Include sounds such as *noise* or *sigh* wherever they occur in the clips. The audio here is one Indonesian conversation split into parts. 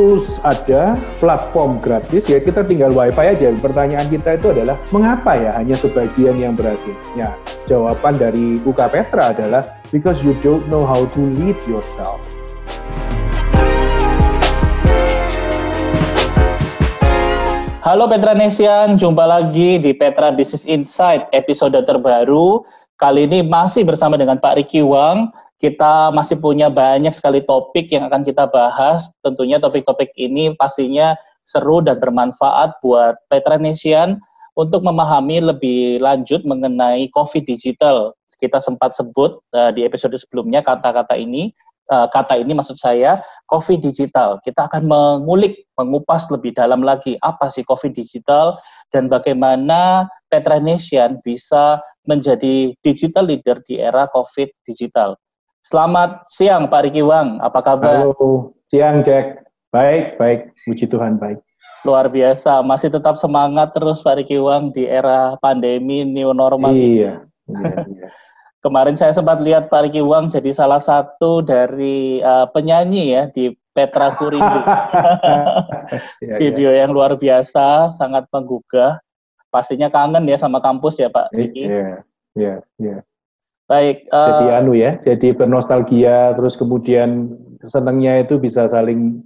tools ada, platform gratis, ya kita tinggal wifi aja. Pertanyaan kita itu adalah, mengapa ya hanya sebagian yang berhasil? Ya, jawaban dari Buka Petra adalah, because you don't know how to lead yourself. Halo Petra Nesian, jumpa lagi di Petra Business Insight episode terbaru. Kali ini masih bersama dengan Pak Riki Wang, kita masih punya banyak sekali topik yang akan kita bahas. Tentunya topik-topik ini pastinya seru dan bermanfaat buat Petranesian untuk memahami lebih lanjut mengenai COVID digital. Kita sempat sebut uh, di episode sebelumnya kata-kata ini, uh, kata ini maksud saya COVID digital. Kita akan mengulik, mengupas lebih dalam lagi apa sih COVID digital dan bagaimana Petranesian bisa menjadi digital leader di era COVID digital. Selamat siang Pak Riki Wang, apa kabar? Halo, siang Jack. Baik, baik. Puji Tuhan, baik. Luar biasa, masih tetap semangat terus Pak Riki Wang di era pandemi new normal. Iya, iya, iya. *laughs* Kemarin saya sempat lihat Pak Riki Wang jadi salah satu dari uh, penyanyi ya di Petra Kurindu. *laughs* Iya, Video iya. yang luar biasa, sangat menggugah. Pastinya kangen ya sama kampus ya Pak Riki. Iya, iya, iya. Baik. Uh, jadi anu ya, jadi bernostalgia, terus kemudian senangnya itu bisa saling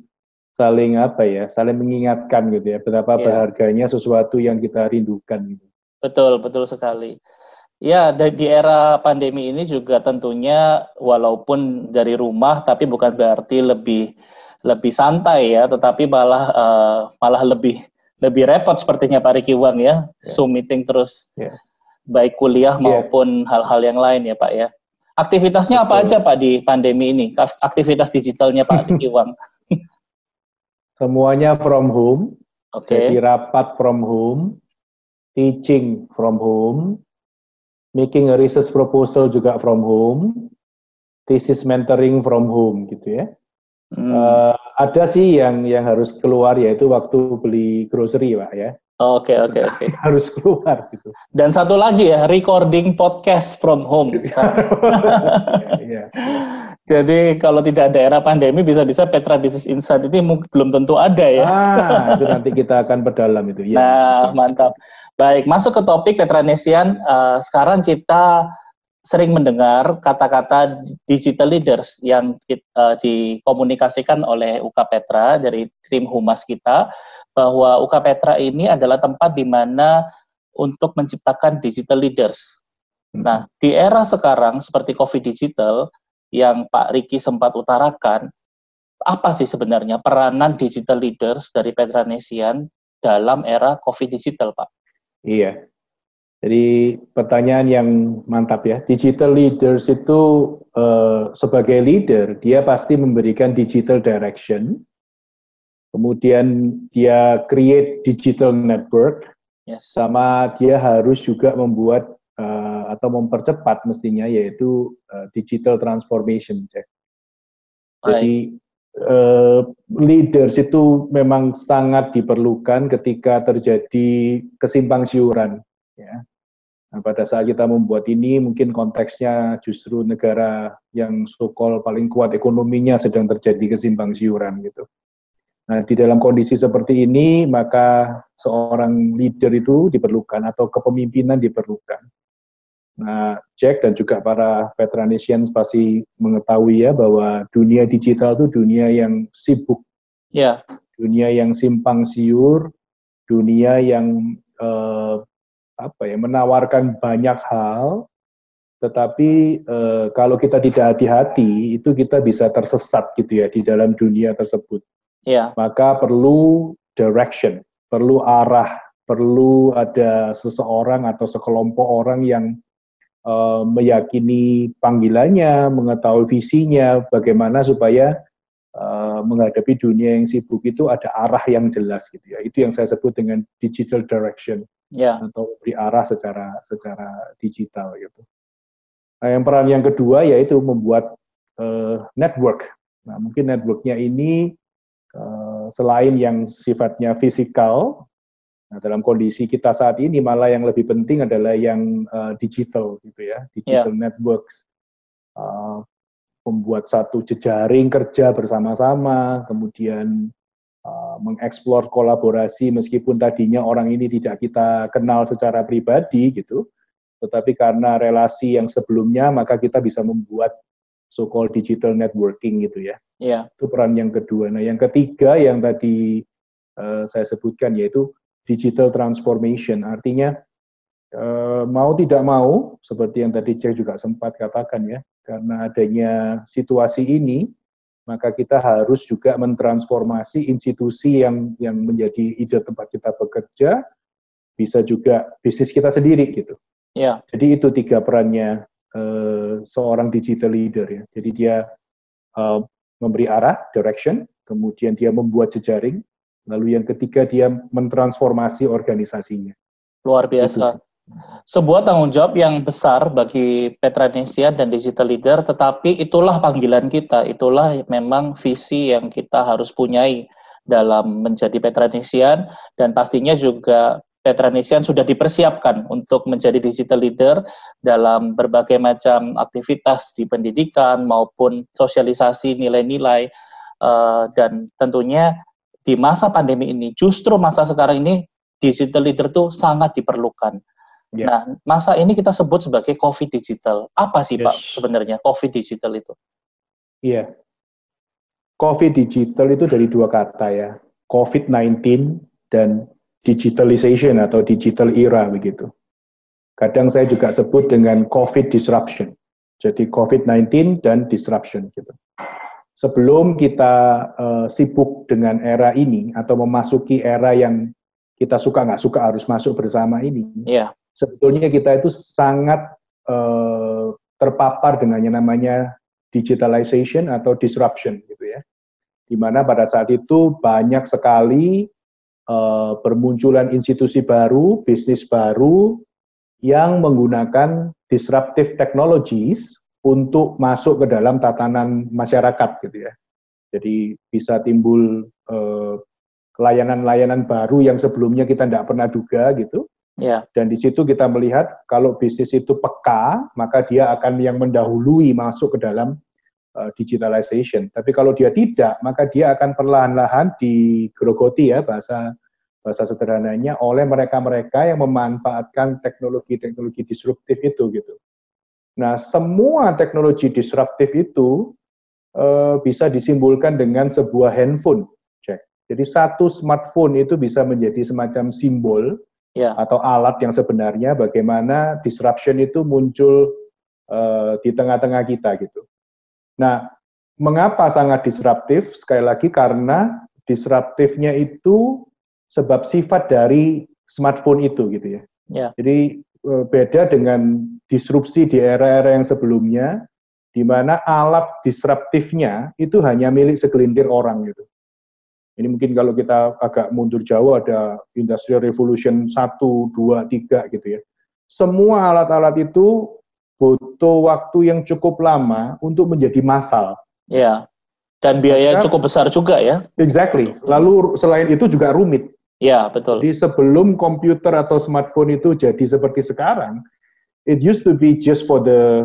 saling apa ya, saling mengingatkan gitu ya, betapa yeah. berharganya sesuatu yang kita rindukan gitu. Betul, betul sekali. Ya, di era pandemi ini juga tentunya walaupun dari rumah, tapi bukan berarti lebih lebih santai ya, tetapi malah uh, malah lebih lebih repot sepertinya Pak Riki Wang ya, yeah. Zoom meeting terus. Yeah baik kuliah yeah. maupun hal-hal yang lain ya Pak ya. Aktivitasnya Betul. apa aja Pak di pandemi ini? Aktivitas digitalnya Pak Wang? *laughs* Semuanya from home. Oke. Okay. Jadi rapat from home, teaching from home, making a research proposal juga from home, thesis mentoring from home gitu ya. Hmm. Uh, ada sih yang yang harus keluar yaitu waktu beli grocery pak ya. Oke oke oke. *laughs* Harus keluar gitu. Dan satu lagi ya, recording podcast from home. *laughs* Iya. Jadi kalau tidak ada era pandemi bisa-bisa Petra Business Insight ini belum tentu ada ya. Ah, itu nanti kita akan berdalam itu ya. Nah, mantap. Baik, masuk ke topik Petra Nesian. Uh, sekarang kita sering mendengar kata-kata digital leaders yang uh, dikomunikasikan oleh UK Petra dari tim humas kita bahwa UK Petra ini adalah tempat di mana untuk menciptakan digital leaders. Nah, di era sekarang seperti COVID digital yang Pak Riki sempat utarakan, apa sih sebenarnya peranan digital leaders dari Petranesian dalam era COVID digital, Pak? Iya, jadi pertanyaan yang mantap ya. Digital leaders itu uh, sebagai leader dia pasti memberikan digital direction. Kemudian dia create digital network. Yes. Sama dia harus juga membuat uh, atau mempercepat mestinya yaitu uh, digital transformation. Cek. Jadi uh, leaders itu memang sangat diperlukan ketika terjadi kesimpang siuran ya Nah, pada saat kita membuat ini, mungkin konteksnya justru negara yang sokol paling kuat ekonominya sedang terjadi kesimpang siuran gitu. Nah, di dalam kondisi seperti ini, maka seorang leader itu diperlukan atau kepemimpinan diperlukan. Nah, Jack dan juga para Petranesians pasti mengetahui ya bahwa dunia digital itu dunia yang sibuk. Ya. Dunia yang simpang siur, dunia yang uh, apa ya menawarkan banyak hal tetapi e, kalau kita tidak hati-hati itu kita bisa tersesat gitu ya di dalam dunia tersebut. Yeah. Maka perlu direction, perlu arah, perlu ada seseorang atau sekelompok orang yang e, meyakini panggilannya, mengetahui visinya, bagaimana supaya e, menghadapi dunia yang sibuk itu ada arah yang jelas gitu ya. Itu yang saya sebut dengan digital direction yeah. atau beri arah secara secara digital gitu. Nah, yang peran yang kedua yaitu membuat uh, network. Nah, mungkin networknya ini uh, selain yang sifatnya fisikal, nah, dalam kondisi kita saat ini malah yang lebih penting adalah yang uh, digital gitu ya, digital yeah. networks. Uh, membuat satu jejaring kerja bersama-sama, kemudian uh, mengeksplor kolaborasi meskipun tadinya orang ini tidak kita kenal secara pribadi gitu, tetapi karena relasi yang sebelumnya maka kita bisa membuat so-called digital networking gitu ya. Iya. Itu peran yang kedua. Nah, yang ketiga yang tadi uh, saya sebutkan yaitu digital transformation. Artinya uh, mau tidak mau seperti yang tadi Cek juga sempat katakan ya, karena adanya situasi ini maka kita harus juga mentransformasi institusi yang yang menjadi ide tempat kita bekerja, bisa juga bisnis kita sendiri gitu. Ya. Jadi itu tiga perannya uh, seorang digital leader ya. Jadi dia uh, memberi arah, direction, kemudian dia membuat jejaring, lalu yang ketiga dia mentransformasi organisasinya. Luar biasa. Sebuah tanggung jawab yang besar bagi Petranesia dan digital leader, tetapi itulah panggilan kita, itulah memang visi yang kita harus punyai dalam menjadi Petranesian dan pastinya juga Petranesian sudah dipersiapkan untuk menjadi digital leader dalam berbagai macam aktivitas di pendidikan maupun sosialisasi nilai-nilai uh, dan tentunya di masa pandemi ini justru masa sekarang ini digital leader itu sangat diperlukan Yeah. Nah, masa ini kita sebut sebagai COVID digital. Apa sih yes. Pak sebenarnya COVID digital itu? Iya. Yeah. COVID digital itu dari dua kata ya. COVID-19 dan digitalization atau digital era begitu. Kadang saya juga sebut dengan COVID disruption. Jadi COVID-19 dan disruption gitu. Sebelum kita uh, sibuk dengan era ini atau memasuki era yang kita suka nggak suka harus masuk bersama ini, yeah sebetulnya kita itu sangat uh, terpapar dengan yang namanya digitalization atau disruption gitu ya. Di mana pada saat itu banyak sekali uh, bermunculan institusi baru, bisnis baru yang menggunakan disruptive technologies untuk masuk ke dalam tatanan masyarakat gitu ya. Jadi bisa timbul uh, layanan-layanan baru yang sebelumnya kita tidak pernah duga gitu Ya. Dan di situ kita melihat kalau bisnis itu peka, maka dia akan yang mendahului masuk ke dalam uh, digitalization. Tapi kalau dia tidak, maka dia akan perlahan-lahan digerogoti ya bahasa bahasa sederhananya oleh mereka-mereka yang memanfaatkan teknologi-teknologi disruptif itu gitu. Nah, semua teknologi disruptif itu uh, bisa disimbolkan dengan sebuah handphone. Jadi satu smartphone itu bisa menjadi semacam simbol ya. atau alat yang sebenarnya bagaimana disruption itu muncul uh, di tengah-tengah kita gitu. Nah, mengapa sangat disruptif? Sekali lagi karena disruptifnya itu sebab sifat dari smartphone itu gitu ya. ya. Jadi uh, beda dengan disrupsi di era-era yang sebelumnya, di mana alat disruptifnya itu hanya milik segelintir orang gitu. Ini mungkin kalau kita agak mundur jauh ada Industrial Revolution 1, 2, 3 gitu ya. Semua alat-alat itu butuh waktu yang cukup lama untuk menjadi massal. Ya. Dan biaya cukup besar juga ya. Exactly. Lalu selain itu juga rumit. Ya, betul. Jadi sebelum komputer atau smartphone itu jadi seperti sekarang, it used to be just for the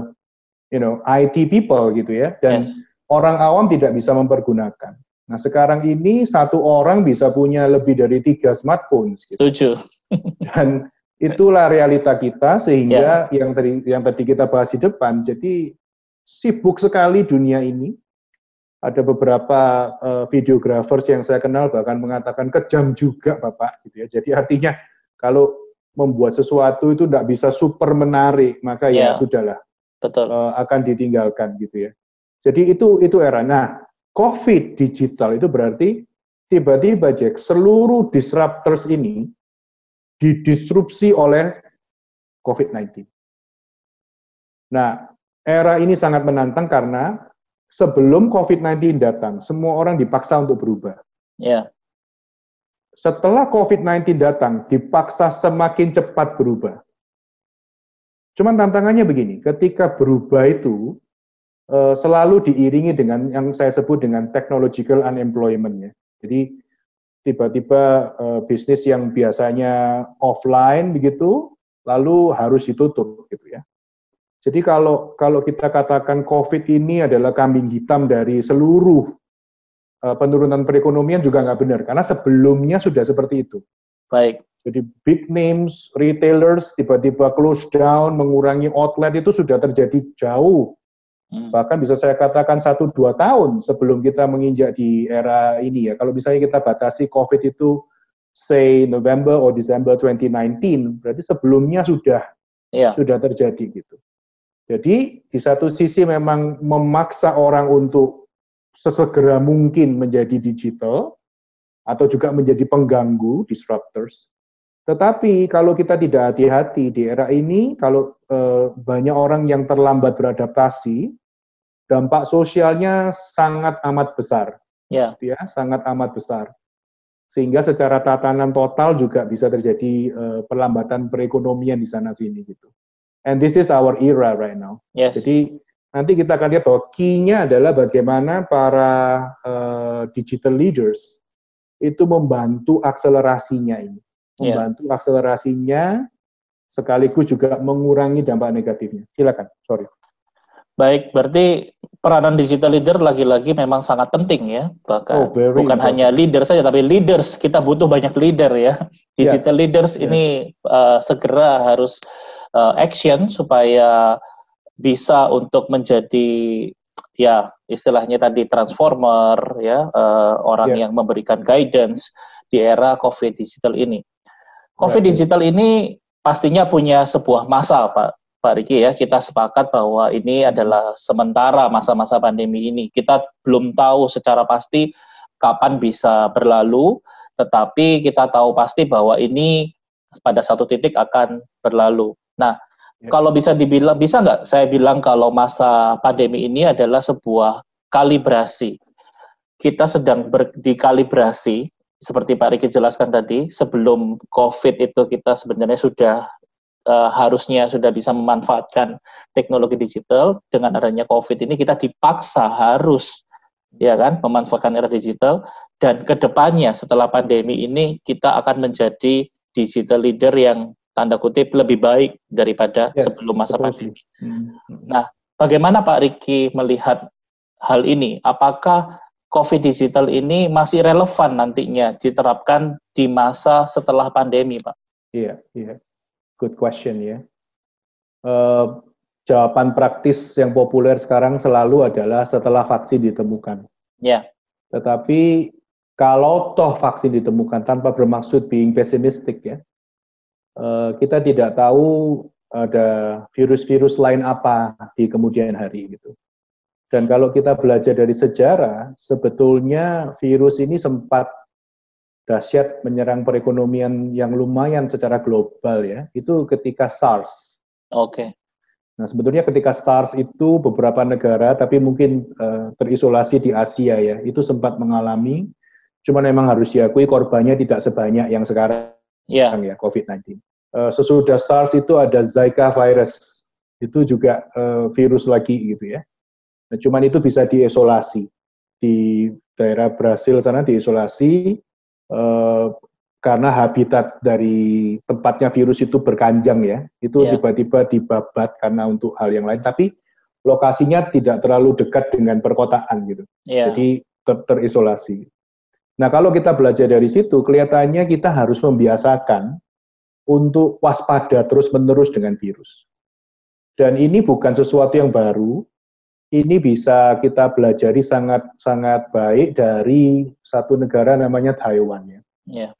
you know IT people gitu ya dan yes. orang awam tidak bisa mempergunakan. Nah sekarang ini satu orang bisa punya lebih dari tiga smartphone. Gitu. Setuju. *laughs* Dan itulah realita kita sehingga yeah. yang tadi yang tadi kita bahas di depan. Jadi sibuk sekali dunia ini. Ada beberapa uh, videographers yang saya kenal bahkan mengatakan kejam juga bapak gitu ya. Jadi artinya kalau membuat sesuatu itu tidak bisa super menarik maka yeah. ya sudahlah. Betul. Uh, akan ditinggalkan gitu ya. Jadi itu itu era. Nah COVID digital itu berarti tiba-tiba Jack seluruh disruptors ini didisrupsi oleh COVID-19. Nah, era ini sangat menantang karena sebelum COVID-19 datang, semua orang dipaksa untuk berubah. Ya. Setelah COVID-19 datang, dipaksa semakin cepat berubah. Cuman tantangannya begini, ketika berubah itu uh, selalu diiringi dengan yang saya sebut dengan technological unemployment ya. Jadi tiba-tiba uh, bisnis yang biasanya offline begitu lalu harus ditutup gitu ya. Jadi kalau kalau kita katakan COVID ini adalah kambing hitam dari seluruh uh, penurunan perekonomian juga nggak benar karena sebelumnya sudah seperti itu. Baik. Jadi big names, retailers tiba-tiba close down, mengurangi outlet itu sudah terjadi jauh. Hmm. Bahkan bisa saya katakan satu dua tahun sebelum kita menginjak di era ini ya. Kalau misalnya kita batasi COVID itu say November or December 2019, berarti sebelumnya sudah yeah. sudah terjadi gitu. Jadi di satu sisi memang memaksa orang untuk sesegera mungkin menjadi digital atau juga menjadi pengganggu disruptors. Tetapi kalau kita tidak hati-hati di era ini, kalau eh, banyak orang yang terlambat beradaptasi, dampak sosialnya sangat amat besar. Ya. ya, sangat amat besar. Sehingga secara tatanan total juga bisa terjadi eh, perlambatan perekonomian di sana sini gitu. And this is our era right now. Yes. Jadi nanti kita akan lihat bahwa key-nya adalah bagaimana para uh, digital leaders itu membantu akselerasinya ini. Membantu yeah. akselerasinya sekaligus juga mengurangi dampak negatifnya. Silakan, sorry. Baik, berarti peranan digital leader lagi-lagi memang sangat penting ya. Bahkan oh, bukan important. hanya leader saja, tapi leaders kita butuh banyak leader ya. Digital yes. leaders yes. ini uh, segera harus uh, action supaya bisa untuk menjadi ya istilahnya tadi transformer ya uh, orang yeah. yang memberikan guidance di era COVID digital ini. COVID digital ini pastinya punya sebuah masa, Pak Pak Riki ya. Kita sepakat bahwa ini adalah sementara masa-masa pandemi ini. Kita belum tahu secara pasti kapan bisa berlalu, tetapi kita tahu pasti bahwa ini pada satu titik akan berlalu. Nah, ya. kalau bisa dibilang, bisa nggak saya bilang kalau masa pandemi ini adalah sebuah kalibrasi. Kita sedang ber, dikalibrasi seperti Pak Riki jelaskan tadi, sebelum COVID itu kita sebenarnya sudah uh, harusnya sudah bisa memanfaatkan teknologi digital. Dengan adanya COVID ini kita dipaksa harus ya kan memanfaatkan era digital dan ke depannya setelah pandemi ini kita akan menjadi digital leader yang tanda kutip lebih baik daripada yes, sebelum masa pandemi. Hmm. Nah, bagaimana Pak Riki melihat hal ini? Apakah COVID digital ini masih relevan nantinya diterapkan di masa setelah pandemi, Pak? Iya, iya. Good question ya. Uh, jawaban praktis yang populer sekarang selalu adalah setelah vaksin ditemukan. Ya. Yeah. Tetapi kalau toh vaksin ditemukan tanpa bermaksud being pessimistic ya, uh, kita tidak tahu ada virus-virus lain apa di kemudian hari gitu. Dan kalau kita belajar dari sejarah, sebetulnya virus ini sempat dahsyat menyerang perekonomian yang lumayan secara global ya. Itu ketika SARS. Oke. Okay. Nah, sebetulnya ketika SARS itu beberapa negara tapi mungkin uh, terisolasi di Asia ya, itu sempat mengalami cuman memang harus diakui korbannya tidak sebanyak yang sekarang yeah. ya COVID-19. Uh, sesudah SARS itu ada Zika virus. Itu juga uh, virus lagi gitu ya. Nah, cuman itu bisa diisolasi di daerah Brasil sana diisolasi eh, karena habitat dari tempatnya virus itu berkanjang ya, itu yeah. tiba-tiba dibabat karena untuk hal yang lain, tapi lokasinya tidak terlalu dekat dengan perkotaan gitu, yeah. jadi ter terisolasi. Nah kalau kita belajar dari situ, kelihatannya kita harus membiasakan untuk waspada terus-menerus dengan virus. Dan ini bukan sesuatu yang baru, ini bisa kita belajari sangat-sangat baik dari satu negara namanya Taiwan ya. Yeah.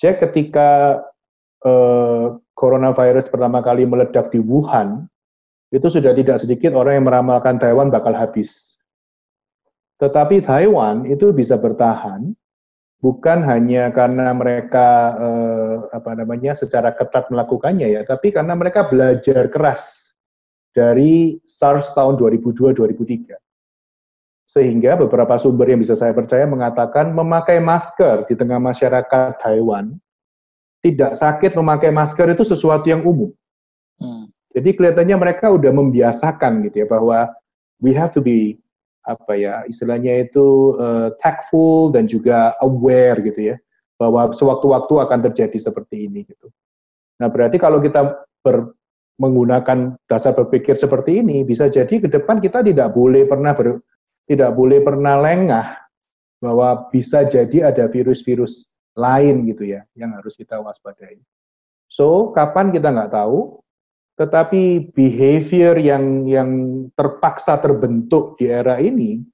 Jadi ketika eh, coronavirus pertama kali meledak di Wuhan, itu sudah tidak sedikit orang yang meramalkan Taiwan bakal habis. Tetapi Taiwan itu bisa bertahan bukan hanya karena mereka eh, apa namanya secara ketat melakukannya ya, tapi karena mereka belajar keras dari SARS tahun 2002-2003. Sehingga beberapa sumber yang bisa saya percaya mengatakan memakai masker di tengah masyarakat Taiwan, tidak sakit memakai masker itu sesuatu yang umum. Hmm. Jadi kelihatannya mereka udah membiasakan gitu ya bahwa we have to be apa ya istilahnya itu uh, tactful dan juga aware gitu ya bahwa sewaktu-waktu akan terjadi seperti ini gitu. Nah berarti kalau kita ber, menggunakan dasar berpikir seperti ini bisa jadi ke depan kita tidak boleh pernah ber, tidak boleh pernah lengah bahwa bisa jadi ada virus-virus lain gitu ya yang harus kita waspadai. So kapan kita nggak tahu, tetapi behavior yang yang terpaksa terbentuk di era ini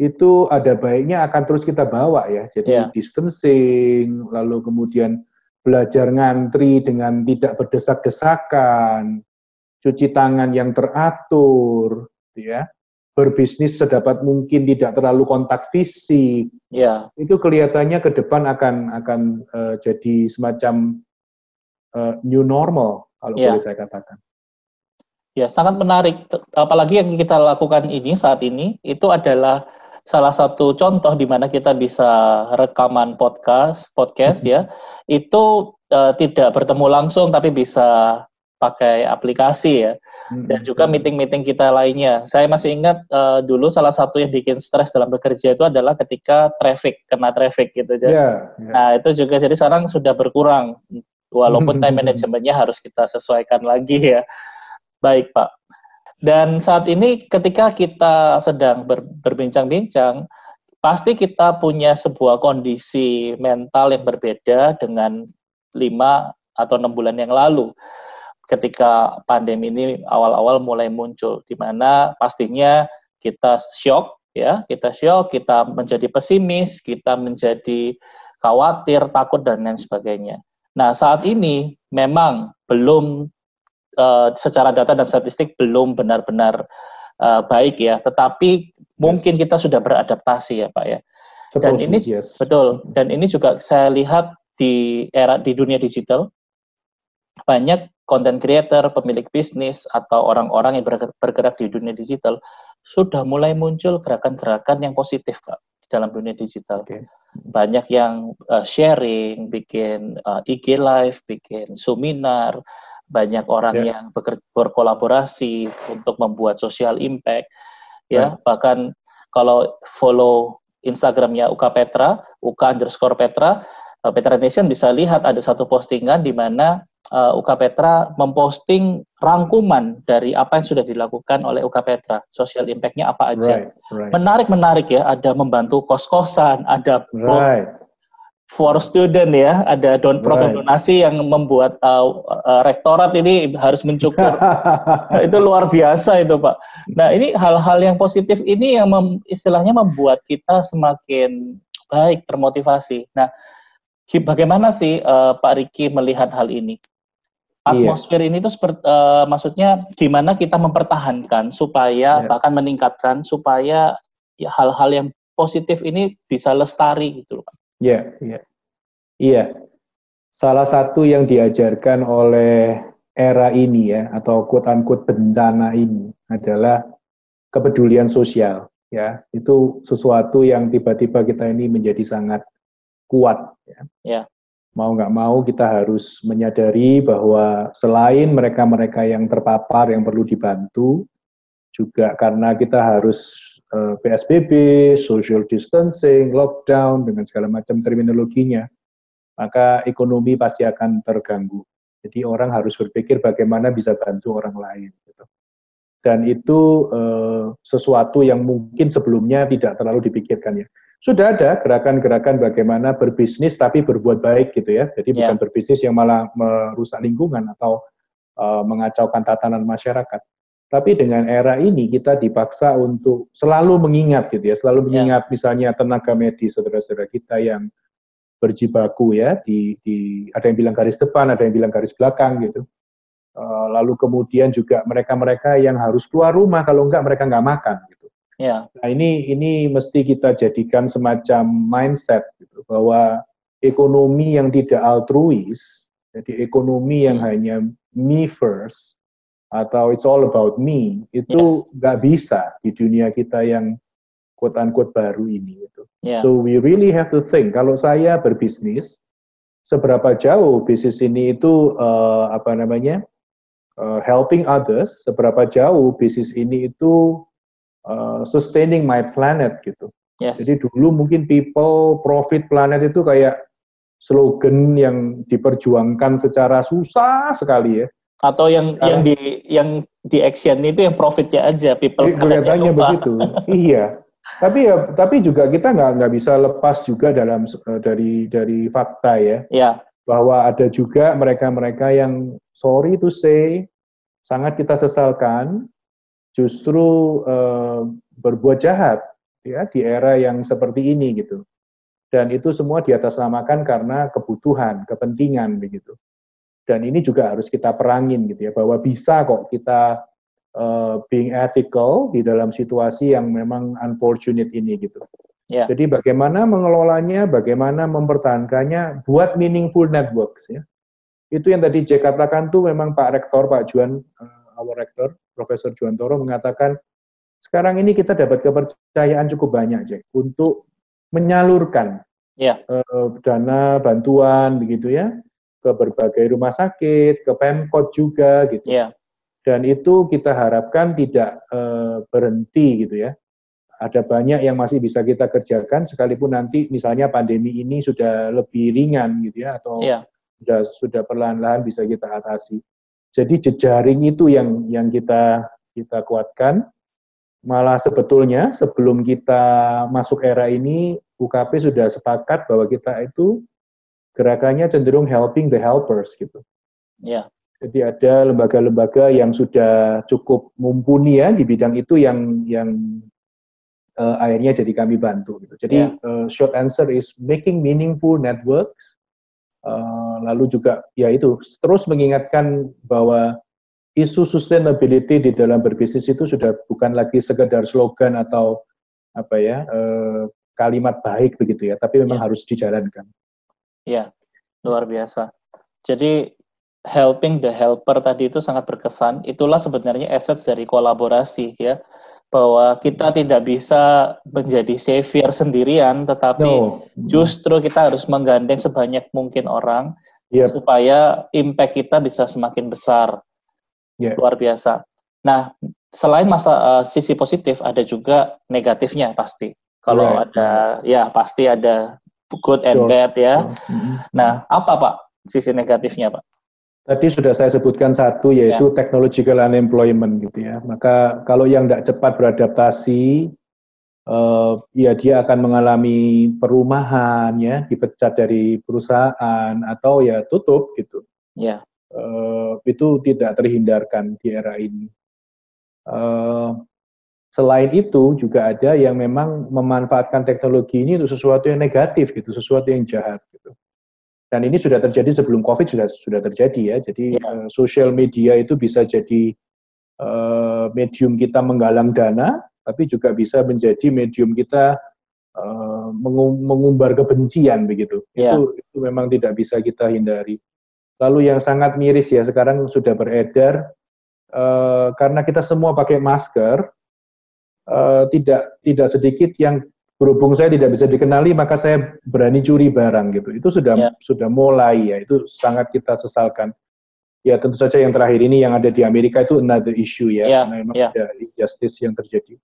itu ada baiknya akan terus kita bawa ya. Jadi yeah. distancing, lalu kemudian belajar ngantri dengan tidak berdesak-desakan, cuci tangan yang teratur, gitu ya. Berbisnis sedapat mungkin tidak terlalu kontak fisik. Yeah. Itu kelihatannya ke depan akan akan uh, jadi semacam uh, new normal kalau yeah. boleh saya katakan. Ya, sangat menarik. Apalagi yang kita lakukan ini saat ini itu adalah salah satu contoh di mana kita bisa rekaman podcast, podcast ya, itu uh, tidak bertemu langsung tapi bisa pakai aplikasi ya, dan juga meeting-meeting kita lainnya. Saya masih ingat uh, dulu salah satu yang bikin stres dalam bekerja itu adalah ketika traffic kena traffic gitu aja. Yeah, yeah. Nah itu juga jadi sekarang sudah berkurang, walaupun *laughs* time manajemennya harus kita sesuaikan lagi ya. Baik Pak. Dan saat ini ketika kita sedang ber, berbincang-bincang, pasti kita punya sebuah kondisi mental yang berbeda dengan lima atau enam bulan yang lalu. Ketika pandemi ini awal-awal mulai muncul di mana pastinya kita shock ya kita shock kita menjadi pesimis kita menjadi khawatir takut dan lain sebagainya. Nah saat ini memang belum uh, secara data dan statistik belum benar-benar uh, baik ya, tetapi yes. mungkin kita sudah beradaptasi ya Pak ya. Dan ini yes. betul. Dan ini juga saya lihat di era di dunia digital banyak content creator, pemilik bisnis atau orang-orang yang bergerak di dunia digital sudah mulai muncul gerakan-gerakan yang positif Pak dalam dunia digital. Okay. Banyak yang uh, sharing, bikin uh, IG live, bikin seminar, banyak orang yeah. yang berkolaborasi untuk membuat social impact ya right. bahkan kalau follow Instagramnya Uka Petra Uka underscore Petra uh, Petra Nation bisa lihat ada satu postingan di mana uh, Uka Petra memposting rangkuman dari apa yang sudah dilakukan oleh Uka Petra social impactnya apa aja right, right. menarik menarik ya ada membantu kos kosan ada right for student ya, ada don program right. donasi yang membuat uh, uh, rektorat ini harus mencukur. nah, *laughs* itu luar biasa itu Pak. Nah ini hal-hal yang positif ini yang mem, istilahnya membuat kita semakin baik termotivasi. Nah bagaimana sih uh, Pak Riki melihat hal ini? Iya. Atmosfer iya. ini tuh seperti, uh, maksudnya gimana kita mempertahankan supaya yeah. bahkan meningkatkan supaya ya, hal-hal yang positif ini bisa lestari gitu Pak. Iya, iya. Iya. Salah satu yang diajarkan oleh era ini ya atau quote unquote bencana ini adalah kepedulian sosial ya. Itu sesuatu yang tiba-tiba kita ini menjadi sangat kuat ya. ya. Mau nggak mau kita harus menyadari bahwa selain mereka-mereka yang terpapar yang perlu dibantu juga karena kita harus uh, eh, PSBB, social distancing, lockdown dengan segala macam terminologinya, maka ekonomi pasti akan terganggu. Jadi orang harus berpikir bagaimana bisa bantu orang lain. Gitu. Dan itu uh, sesuatu yang mungkin sebelumnya tidak terlalu dipikirkan ya. Sudah ada gerakan-gerakan bagaimana berbisnis tapi berbuat baik gitu ya. Jadi yeah. bukan berbisnis yang malah merusak lingkungan atau uh, mengacaukan tatanan masyarakat. Tapi dengan era ini kita dipaksa untuk selalu mengingat gitu ya, selalu ya. mengingat yeah. misalnya tenaga medis saudara-saudara kita yang berjibaku ya di, di ada yang bilang garis depan, ada yang bilang garis belakang gitu. Uh, lalu kemudian juga mereka-mereka yang harus keluar rumah kalau enggak mereka enggak makan gitu. Yeah. Nah ini ini mesti kita jadikan semacam mindset gitu bahwa ekonomi yang tidak altruis, jadi ekonomi yang hmm. hanya me first atau it's all about me itu nggak yes. bisa di dunia kita yang quote unquote baru ini gitu. Yeah. So we really have to think kalau saya berbisnis seberapa jauh bisnis ini itu uh, apa namanya uh, helping others seberapa jauh bisnis ini itu uh, sustaining my planet gitu. Yes. Jadi dulu mungkin people profit planet itu kayak slogan yang diperjuangkan secara susah sekali ya atau yang Karena, yang di yang di action itu yang profitnya aja people kelihatannya begitu *laughs* iya tapi ya tapi juga kita nggak nggak bisa lepas juga dalam uh, dari dari fakta ya. Ya. Bahwa ada juga mereka-mereka yang sorry to say sangat kita sesalkan justru uh, berbuat jahat ya di era yang seperti ini gitu. Dan itu semua diatasnamakan karena kebutuhan, kepentingan begitu. Dan ini juga harus kita perangin gitu ya bahwa bisa kok kita uh, being ethical di dalam situasi yang memang unfortunate ini gitu. Yeah. Jadi bagaimana mengelolanya, bagaimana mempertahankannya, buat meaningful networks ya. Itu yang tadi Jack katakan tuh memang Pak Rektor, Pak Juan, uh, our Rektor, Profesor Juan Toro mengatakan sekarang ini kita dapat kepercayaan cukup banyak, Jack, untuk menyalurkan yeah. uh, dana bantuan begitu ya ke berbagai rumah sakit, ke Pemkot juga gitu. Yeah. Dan itu kita harapkan tidak uh, berhenti gitu ya. Ada banyak yang masih bisa kita kerjakan sekalipun nanti misalnya pandemi ini sudah lebih ringan gitu ya atau yeah. sudah sudah perlahan-lahan bisa kita atasi. Jadi jejaring itu yang yang kita kita kuatkan Malah sebetulnya sebelum kita masuk era ini, UKP sudah sepakat bahwa kita itu gerakannya cenderung helping the helpers gitu. Ya. Jadi ada lembaga-lembaga yang sudah cukup mumpuni ya di bidang itu yang yang uh, akhirnya jadi kami bantu gitu. Jadi yeah. uh, short answer is making meaningful networks. Uh, lalu juga ya itu terus mengingatkan bahwa isu sustainability di dalam berbisnis itu sudah bukan lagi sekedar slogan atau apa ya eh, kalimat baik begitu ya, tapi memang ya. harus dijalankan. Ya, luar biasa. Jadi helping the helper tadi itu sangat berkesan. Itulah sebenarnya assets dari kolaborasi ya, bahwa kita tidak bisa menjadi savior sendirian, tetapi no. justru kita harus menggandeng sebanyak mungkin orang yep. supaya impact kita bisa semakin besar yeah. luar biasa. Nah, selain masa uh, sisi positif, ada juga negatifnya pasti. Kalau right. ada, ya pasti ada good and sure. bad ya. Mm-hmm. Nah, apa Pak sisi negatifnya Pak? Tadi sudah saya sebutkan satu yaitu yeah. technological unemployment gitu ya. Maka kalau yang tidak cepat beradaptasi, uh, ya dia akan mengalami perumahan ya, dipecat dari perusahaan atau ya tutup gitu. Ya uh, itu tidak terhindarkan di era ini. Uh, selain itu juga ada yang memang memanfaatkan teknologi ini untuk sesuatu yang negatif gitu, sesuatu yang jahat gitu. Dan ini sudah terjadi sebelum COVID sudah sudah terjadi ya. Jadi ya. uh, social media itu bisa jadi uh, medium kita menggalang dana, tapi juga bisa menjadi medium kita uh, mengumbar kebencian begitu. Ya. Itu itu memang tidak bisa kita hindari. Lalu yang sangat miris ya sekarang sudah beredar uh, karena kita semua pakai masker, uh, tidak tidak sedikit yang berhubung saya tidak bisa dikenali maka saya berani curi barang gitu. Itu sudah yeah. sudah mulai ya. Itu sangat kita sesalkan. Ya tentu saja yang terakhir ini yang ada di Amerika itu another issue ya, karena memang yeah. ada injustice yang terjadi.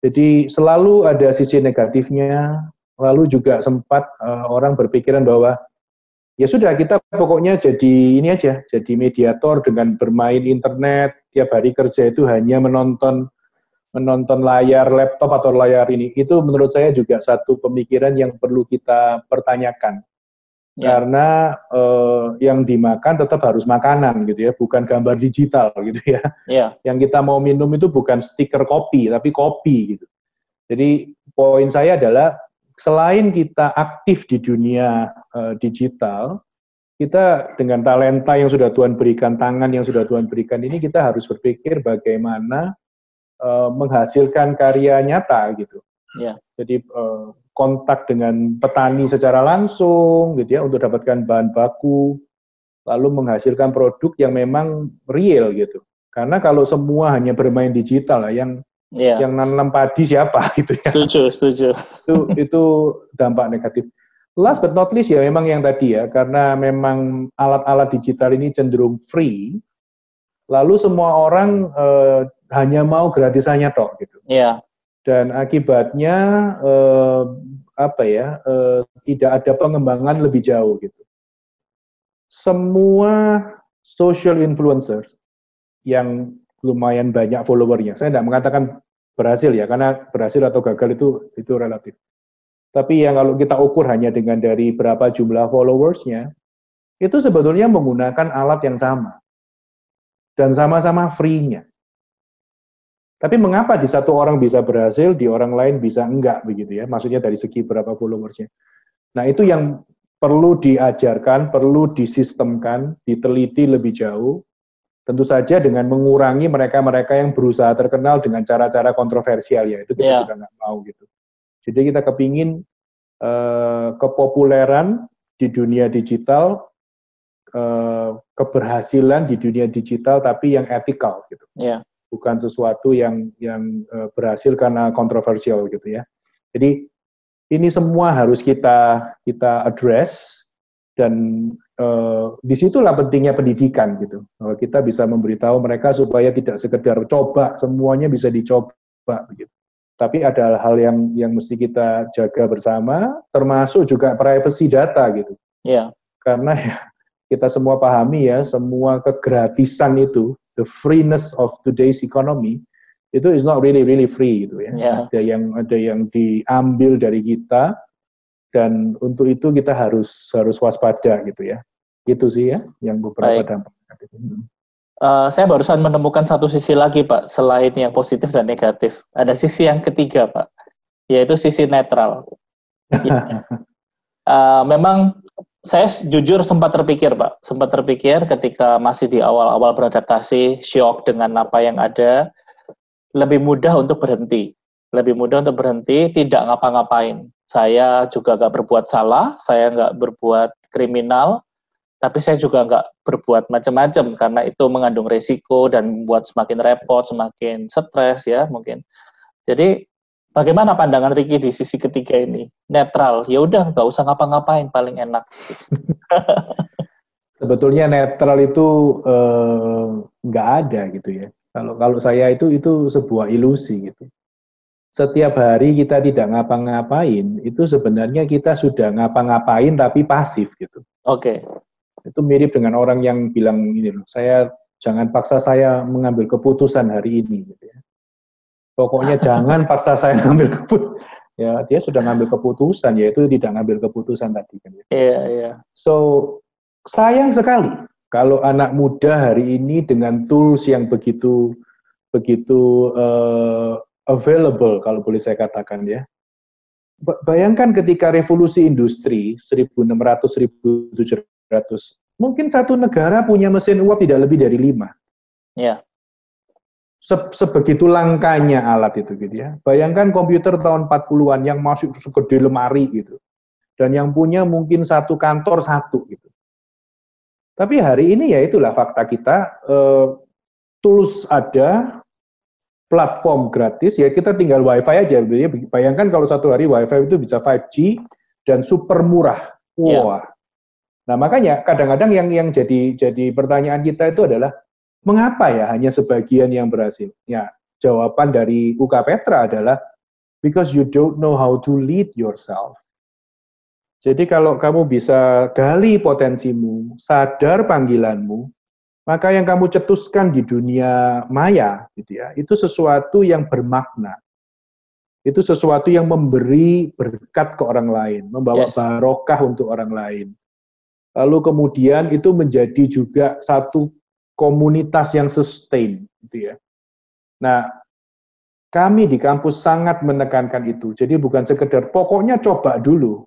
Jadi selalu ada sisi negatifnya. Lalu juga sempat uh, orang berpikiran bahwa ya sudah kita pokoknya jadi ini aja, jadi mediator dengan bermain internet tiap hari kerja itu hanya menonton menonton layar laptop atau layar ini. Itu menurut saya juga satu pemikiran yang perlu kita pertanyakan. Ya. Karena eh, yang dimakan tetap harus makanan gitu ya, bukan gambar digital gitu ya. ya. Yang kita mau minum itu bukan stiker kopi, tapi kopi gitu. Jadi poin saya adalah selain kita aktif di dunia uh, digital, kita dengan talenta yang sudah Tuhan berikan, tangan yang sudah Tuhan berikan ini, kita harus berpikir bagaimana uh, menghasilkan karya nyata gitu. Yeah. Jadi uh, kontak dengan petani secara langsung gitu ya untuk dapatkan bahan baku, lalu menghasilkan produk yang memang real gitu. Karena kalau semua hanya bermain digital, yang yeah. yang nanam padi siapa *laughs* gitu ya. Setuju, setuju. itu itu dampak negatif. Last but not least ya memang yang tadi ya karena memang alat-alat digital ini cenderung free, lalu semua orang eh, hanya mau gratisannya tok gitu. Iya. Yeah. Dan akibatnya eh, apa ya eh, tidak ada pengembangan lebih jauh gitu. Semua social influencers yang lumayan banyak followernya. Saya tidak mengatakan berhasil ya, karena berhasil atau gagal itu itu relatif. Tapi yang kalau kita ukur hanya dengan dari berapa jumlah followersnya, itu sebetulnya menggunakan alat yang sama. Dan sama-sama free-nya. Tapi mengapa di satu orang bisa berhasil, di orang lain bisa enggak begitu ya? Maksudnya dari segi berapa followersnya. Nah itu yang perlu diajarkan, perlu disistemkan, diteliti lebih jauh. Tentu saja dengan mengurangi mereka-mereka yang berusaha terkenal dengan cara-cara kontroversial ya itu kita yeah. juga nggak mau gitu. Jadi kita kepingin eh, kepopuleran di dunia digital, eh, keberhasilan di dunia digital tapi yang etikal gitu. Yeah bukan sesuatu yang yang uh, berhasil karena kontroversial gitu ya. Jadi ini semua harus kita kita address dan uh, di situlah pentingnya pendidikan gitu. Bahwa kita bisa memberitahu mereka supaya tidak sekedar coba semuanya bisa dicoba begitu. Tapi ada hal yang yang mesti kita jaga bersama, termasuk juga privacy data gitu. Iya. Karena *laughs* ya kita semua pahami ya, semua kegratisan itu the freeness of today's economy itu is not really really free gitu ya. Yeah. Ada yang ada yang diambil dari kita dan untuk itu kita harus harus waspada gitu ya. Itu sih ya yang beberapa Baik. dampak. Uh, saya barusan menemukan satu sisi lagi Pak selain yang positif dan negatif. Ada sisi yang ketiga Pak, yaitu sisi netral. uh, *laughs* memang saya jujur sempat terpikir, Pak. Sempat terpikir ketika masih di awal-awal beradaptasi, shock dengan apa yang ada, lebih mudah untuk berhenti. Lebih mudah untuk berhenti, tidak ngapa-ngapain. Saya juga nggak berbuat salah, saya nggak berbuat kriminal, tapi saya juga nggak berbuat macam-macam karena itu mengandung resiko dan membuat semakin repot, semakin stres ya mungkin. Jadi Bagaimana pandangan Ricky di sisi ketiga ini? Netral, ya udah nggak usah ngapa-ngapain paling enak. *laughs* Sebetulnya netral itu eh, nggak eh, ada gitu ya. Kalau kalau saya itu itu sebuah ilusi gitu. Setiap hari kita tidak ngapa-ngapain, itu sebenarnya kita sudah ngapa-ngapain tapi pasif gitu. Oke. Okay. Itu mirip dengan orang yang bilang ini loh, saya jangan paksa saya mengambil keputusan hari ini gitu ya Pokoknya *laughs* jangan paksa saya ngambil keputusan. Ya, dia sudah ngambil keputusan, yaitu tidak ngambil keputusan tadi kan. Ya. Iya, iya. So, sayang sekali kalau anak muda hari ini dengan tools yang begitu begitu uh, available kalau boleh saya katakan ya. Bayangkan ketika revolusi industri 1600 1700 mungkin satu negara punya mesin uap tidak lebih dari lima. Ya se sebegitu langkanya alat itu gitu ya. Bayangkan komputer tahun 40-an yang masuk segede lemari gitu. Dan yang punya mungkin satu kantor satu gitu. Tapi hari ini ya itulah fakta kita, eh, tools ada, platform gratis, ya kita tinggal wifi aja. Gitu ya. Bayangkan kalau satu hari wifi itu bisa 5G dan super murah. Iya. Wah. Yeah. Nah makanya kadang-kadang yang yang jadi jadi pertanyaan kita itu adalah Mengapa ya hanya sebagian yang berhasil? Ya, jawaban dari UK Petra adalah because you don't know how to lead yourself. Jadi kalau kamu bisa gali potensimu, sadar panggilanmu, maka yang kamu cetuskan di dunia maya, gitu ya, itu sesuatu yang bermakna. Itu sesuatu yang memberi berkat ke orang lain, membawa yes. barokah untuk orang lain. Lalu kemudian itu menjadi juga satu komunitas yang sustain gitu ya. Nah, kami di kampus sangat menekankan itu. Jadi bukan sekedar pokoknya coba dulu.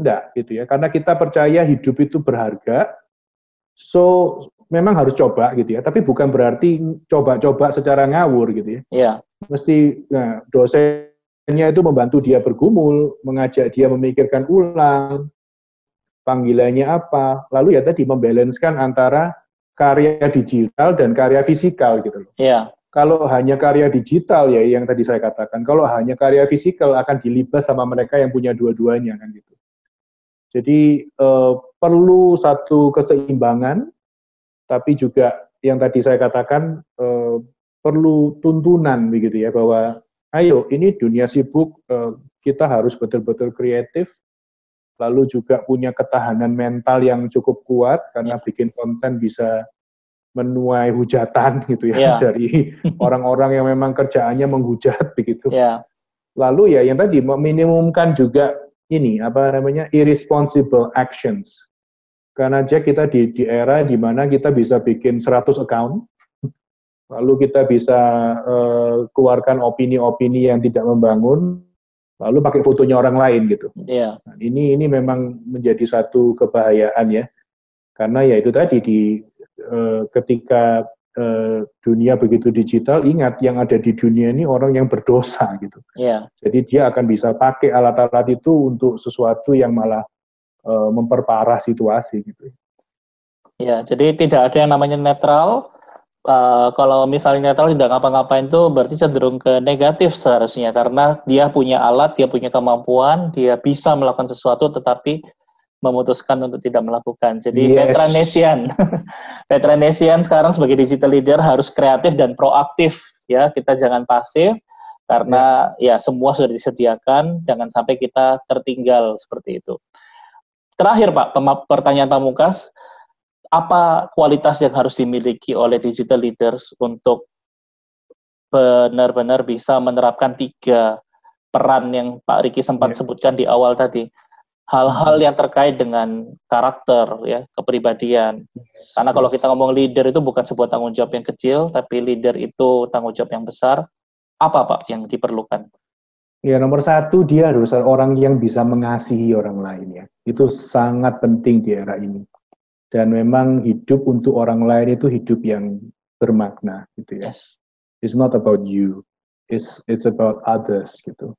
Enggak gitu ya. Karena kita percaya hidup itu berharga. So memang harus coba gitu ya. Tapi bukan berarti coba-coba secara ngawur gitu ya. Iya. Mesti nah, dosennya itu membantu dia bergumul, mengajak dia memikirkan ulang panggilannya apa. Lalu ya tadi membalanskan antara karya digital dan karya fisikal gitu loh. Iya. Kalau hanya karya digital ya yang tadi saya katakan, kalau hanya karya fisikal akan dilibas sama mereka yang punya dua-duanya kan gitu. Jadi eh, perlu satu keseimbangan, tapi juga yang tadi saya katakan eh, perlu tuntunan begitu ya bahwa ayo ini dunia sibuk eh, kita harus betul-betul kreatif, lalu juga punya ketahanan mental yang cukup kuat karena ya. bikin konten bisa menuai hujatan *laughs* gitu ya yeah. dari *laughs* orang-orang yang memang kerjaannya menghujat *laughs* begitu. Yeah. Lalu ya yang tadi meminimumkan juga ini apa namanya irresponsible actions. Karena aja kita di, di era di mana kita bisa bikin 100 account, lalu kita bisa uh, keluarkan opini-opini yang tidak membangun, lalu pakai fotonya orang lain gitu. Yeah. Nah, ini ini memang menjadi satu kebahayaan ya, karena ya itu tadi di uh, ketika uh, dunia begitu digital, ingat yang ada di dunia ini orang yang berdosa gitu. Yeah. Jadi dia akan bisa pakai alat-alat itu untuk sesuatu yang malah uh, memperparah situasi gitu. Ya, jadi tidak ada yang namanya netral uh, kalau misalnya netral tidak ngapa-ngapain itu berarti cenderung ke negatif seharusnya karena dia punya alat, dia punya kemampuan, dia bisa melakukan sesuatu tetapi memutuskan untuk tidak melakukan. Jadi yes. Petranesian, Petranesian *laughs* sekarang sebagai digital leader harus kreatif dan proaktif ya. Kita jangan pasif karena ya, ya semua sudah disediakan, jangan sampai kita tertinggal seperti itu. Terakhir Pak, pertanyaan Pak Mukas, apa kualitas yang harus dimiliki oleh digital leaders untuk benar-benar bisa menerapkan tiga peran yang Pak Riki sempat yeah. sebutkan di awal tadi. Hal-hal yang terkait dengan karakter, ya, kepribadian. Karena kalau kita ngomong leader itu bukan sebuah tanggung jawab yang kecil, tapi leader itu tanggung jawab yang besar. Apa Pak yang diperlukan? Ya nomor satu dia harus orang yang bisa mengasihi orang lain ya. Itu sangat penting di era ini dan memang hidup untuk orang lain itu hidup yang bermakna gitu ya. Yes. It's not about you. It's it's about others gitu.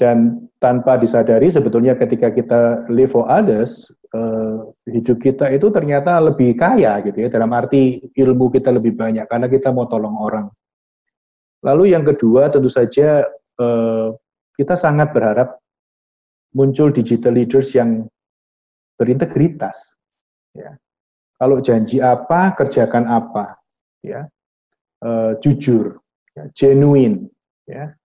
Dan tanpa disadari sebetulnya ketika kita live for others, uh, hidup kita itu ternyata lebih kaya gitu ya. Dalam arti ilmu kita lebih banyak karena kita mau tolong orang. Lalu yang kedua tentu saja uh, kita sangat berharap muncul digital leaders yang berintegritas Ya. Kalau janji apa, kerjakan apa, ya. E, jujur, ya. genuine, ya.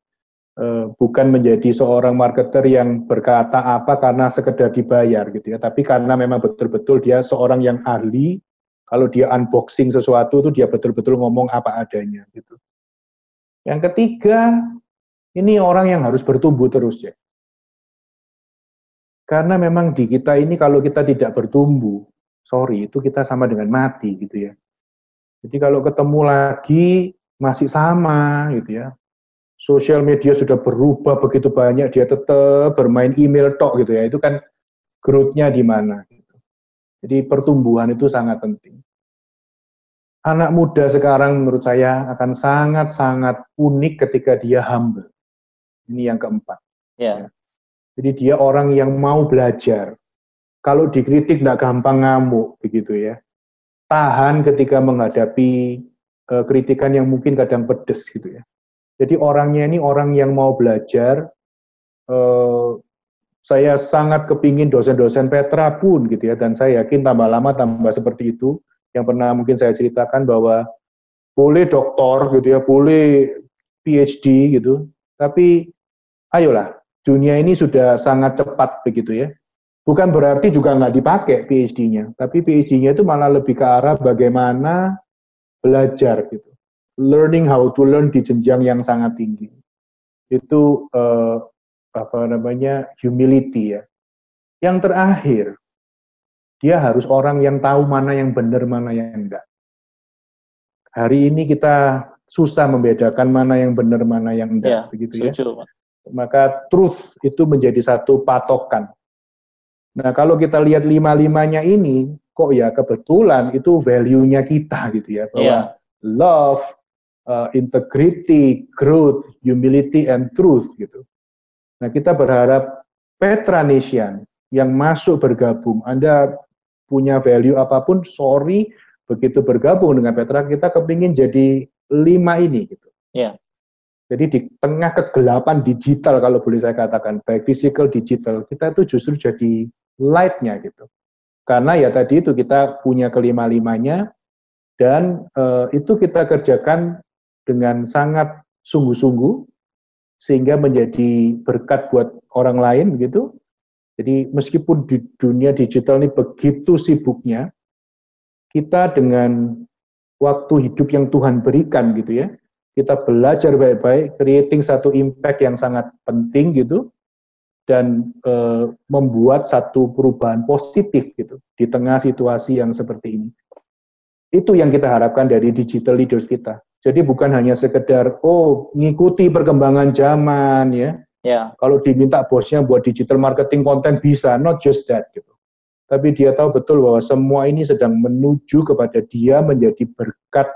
E, bukan menjadi seorang marketer yang berkata apa karena sekedar dibayar gitu ya, tapi karena memang betul-betul dia seorang yang ahli. Kalau dia unboxing sesuatu itu dia betul-betul ngomong apa adanya gitu. Yang ketiga, ini orang yang harus bertumbuh terus ya. Karena memang di kita ini kalau kita tidak bertumbuh, sorry itu kita sama dengan mati gitu ya. Jadi kalau ketemu lagi masih sama gitu ya. Sosial media sudah berubah begitu banyak, dia tetap bermain email tok gitu ya. Itu kan growth-nya di mana gitu. Jadi pertumbuhan itu sangat penting. Anak muda sekarang menurut saya akan sangat-sangat unik ketika dia humble. Ini yang keempat. Yeah. Jadi dia orang yang mau belajar, kalau dikritik tidak gampang ngamuk begitu ya. Tahan ketika menghadapi uh, kritikan yang mungkin kadang pedes gitu ya. Jadi orangnya ini orang yang mau belajar. Uh, saya sangat kepingin dosen-dosen Petra pun gitu ya, dan saya yakin tambah lama tambah seperti itu. Yang pernah mungkin saya ceritakan bahwa boleh doktor gitu ya, boleh PhD gitu, tapi ayolah dunia ini sudah sangat cepat begitu ya Bukan berarti juga nggak dipakai PhD-nya, tapi PhD-nya itu malah lebih ke arah bagaimana belajar gitu. Learning how to learn di jenjang yang sangat tinggi. Itu uh, apa namanya humility ya. Yang terakhir, dia harus orang yang tahu mana yang benar, mana yang enggak. Hari ini kita susah membedakan mana yang benar, mana yang enggak, ya, begitu ya. Maka truth itu menjadi satu patokan Nah, kalau kita lihat lima-limanya ini, kok ya kebetulan itu value-nya kita gitu ya, bahwa yeah. love, uh, integrity, growth, humility, and truth gitu. Nah, kita berharap Petra Nation yang masuk bergabung, Anda punya value apa pun, sorry, begitu bergabung dengan Petra, kita kepingin jadi lima ini gitu. Yeah. Jadi di tengah kegelapan digital kalau boleh saya katakan, baik physical, digital, kita itu justru jadi light-nya gitu. Karena ya tadi itu kita punya kelima-limanya dan uh, itu kita kerjakan dengan sangat sungguh-sungguh sehingga menjadi berkat buat orang lain begitu. Jadi meskipun di dunia digital ini begitu sibuknya, kita dengan waktu hidup yang Tuhan berikan gitu ya. Kita belajar baik-baik, creating satu impact yang sangat penting gitu, dan e, membuat satu perubahan positif gitu di tengah situasi yang seperti ini. Itu yang kita harapkan dari digital leaders kita. Jadi bukan hanya sekedar oh ngikuti perkembangan zaman ya. Ya. Kalau diminta bosnya buat digital marketing konten bisa, not just that gitu. Tapi dia tahu betul bahwa semua ini sedang menuju kepada dia menjadi berkat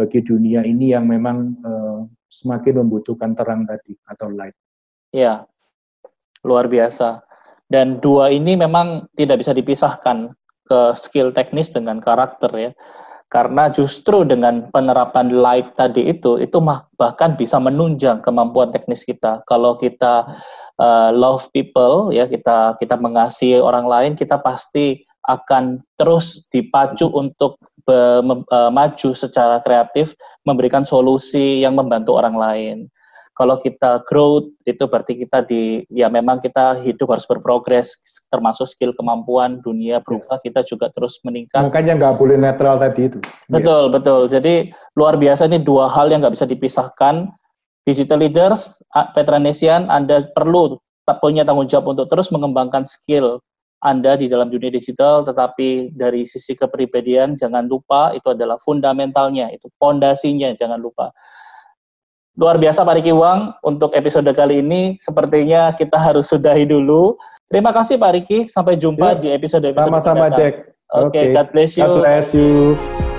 bagi dunia ini yang memang uh, semakin membutuhkan terang tadi atau light. Ya, luar biasa. Dan dua ini memang tidak bisa dipisahkan ke skill teknis dengan karakter ya. Karena justru dengan penerapan light tadi itu itu bahkan bisa menunjang kemampuan teknis kita. Kalau kita uh, love people ya kita kita mengasihi orang lain kita pasti akan terus dipacu untuk be, me, uh, maju secara kreatif memberikan solusi yang membantu orang lain kalau kita growth itu berarti kita di ya memang kita hidup harus berprogres termasuk skill kemampuan dunia berubah yes. kita juga terus meningkat. Makanya nggak boleh netral tadi itu. Betul ya. betul. Jadi luar biasa ini dua hal yang nggak bisa dipisahkan. Digital leaders Petranesian Anda perlu punya tanggung jawab untuk terus mengembangkan skill anda di dalam dunia digital, tetapi dari sisi kepribadian jangan lupa itu adalah fundamentalnya, itu pondasinya jangan lupa luar biasa Pak Riki Wang untuk episode kali ini. Sepertinya kita harus sudahi dulu. Terima kasih Pak Riki. Sampai jumpa ya. di episode-episode Sama-sama Jack. Oke, okay, okay. God bless you. God bless you.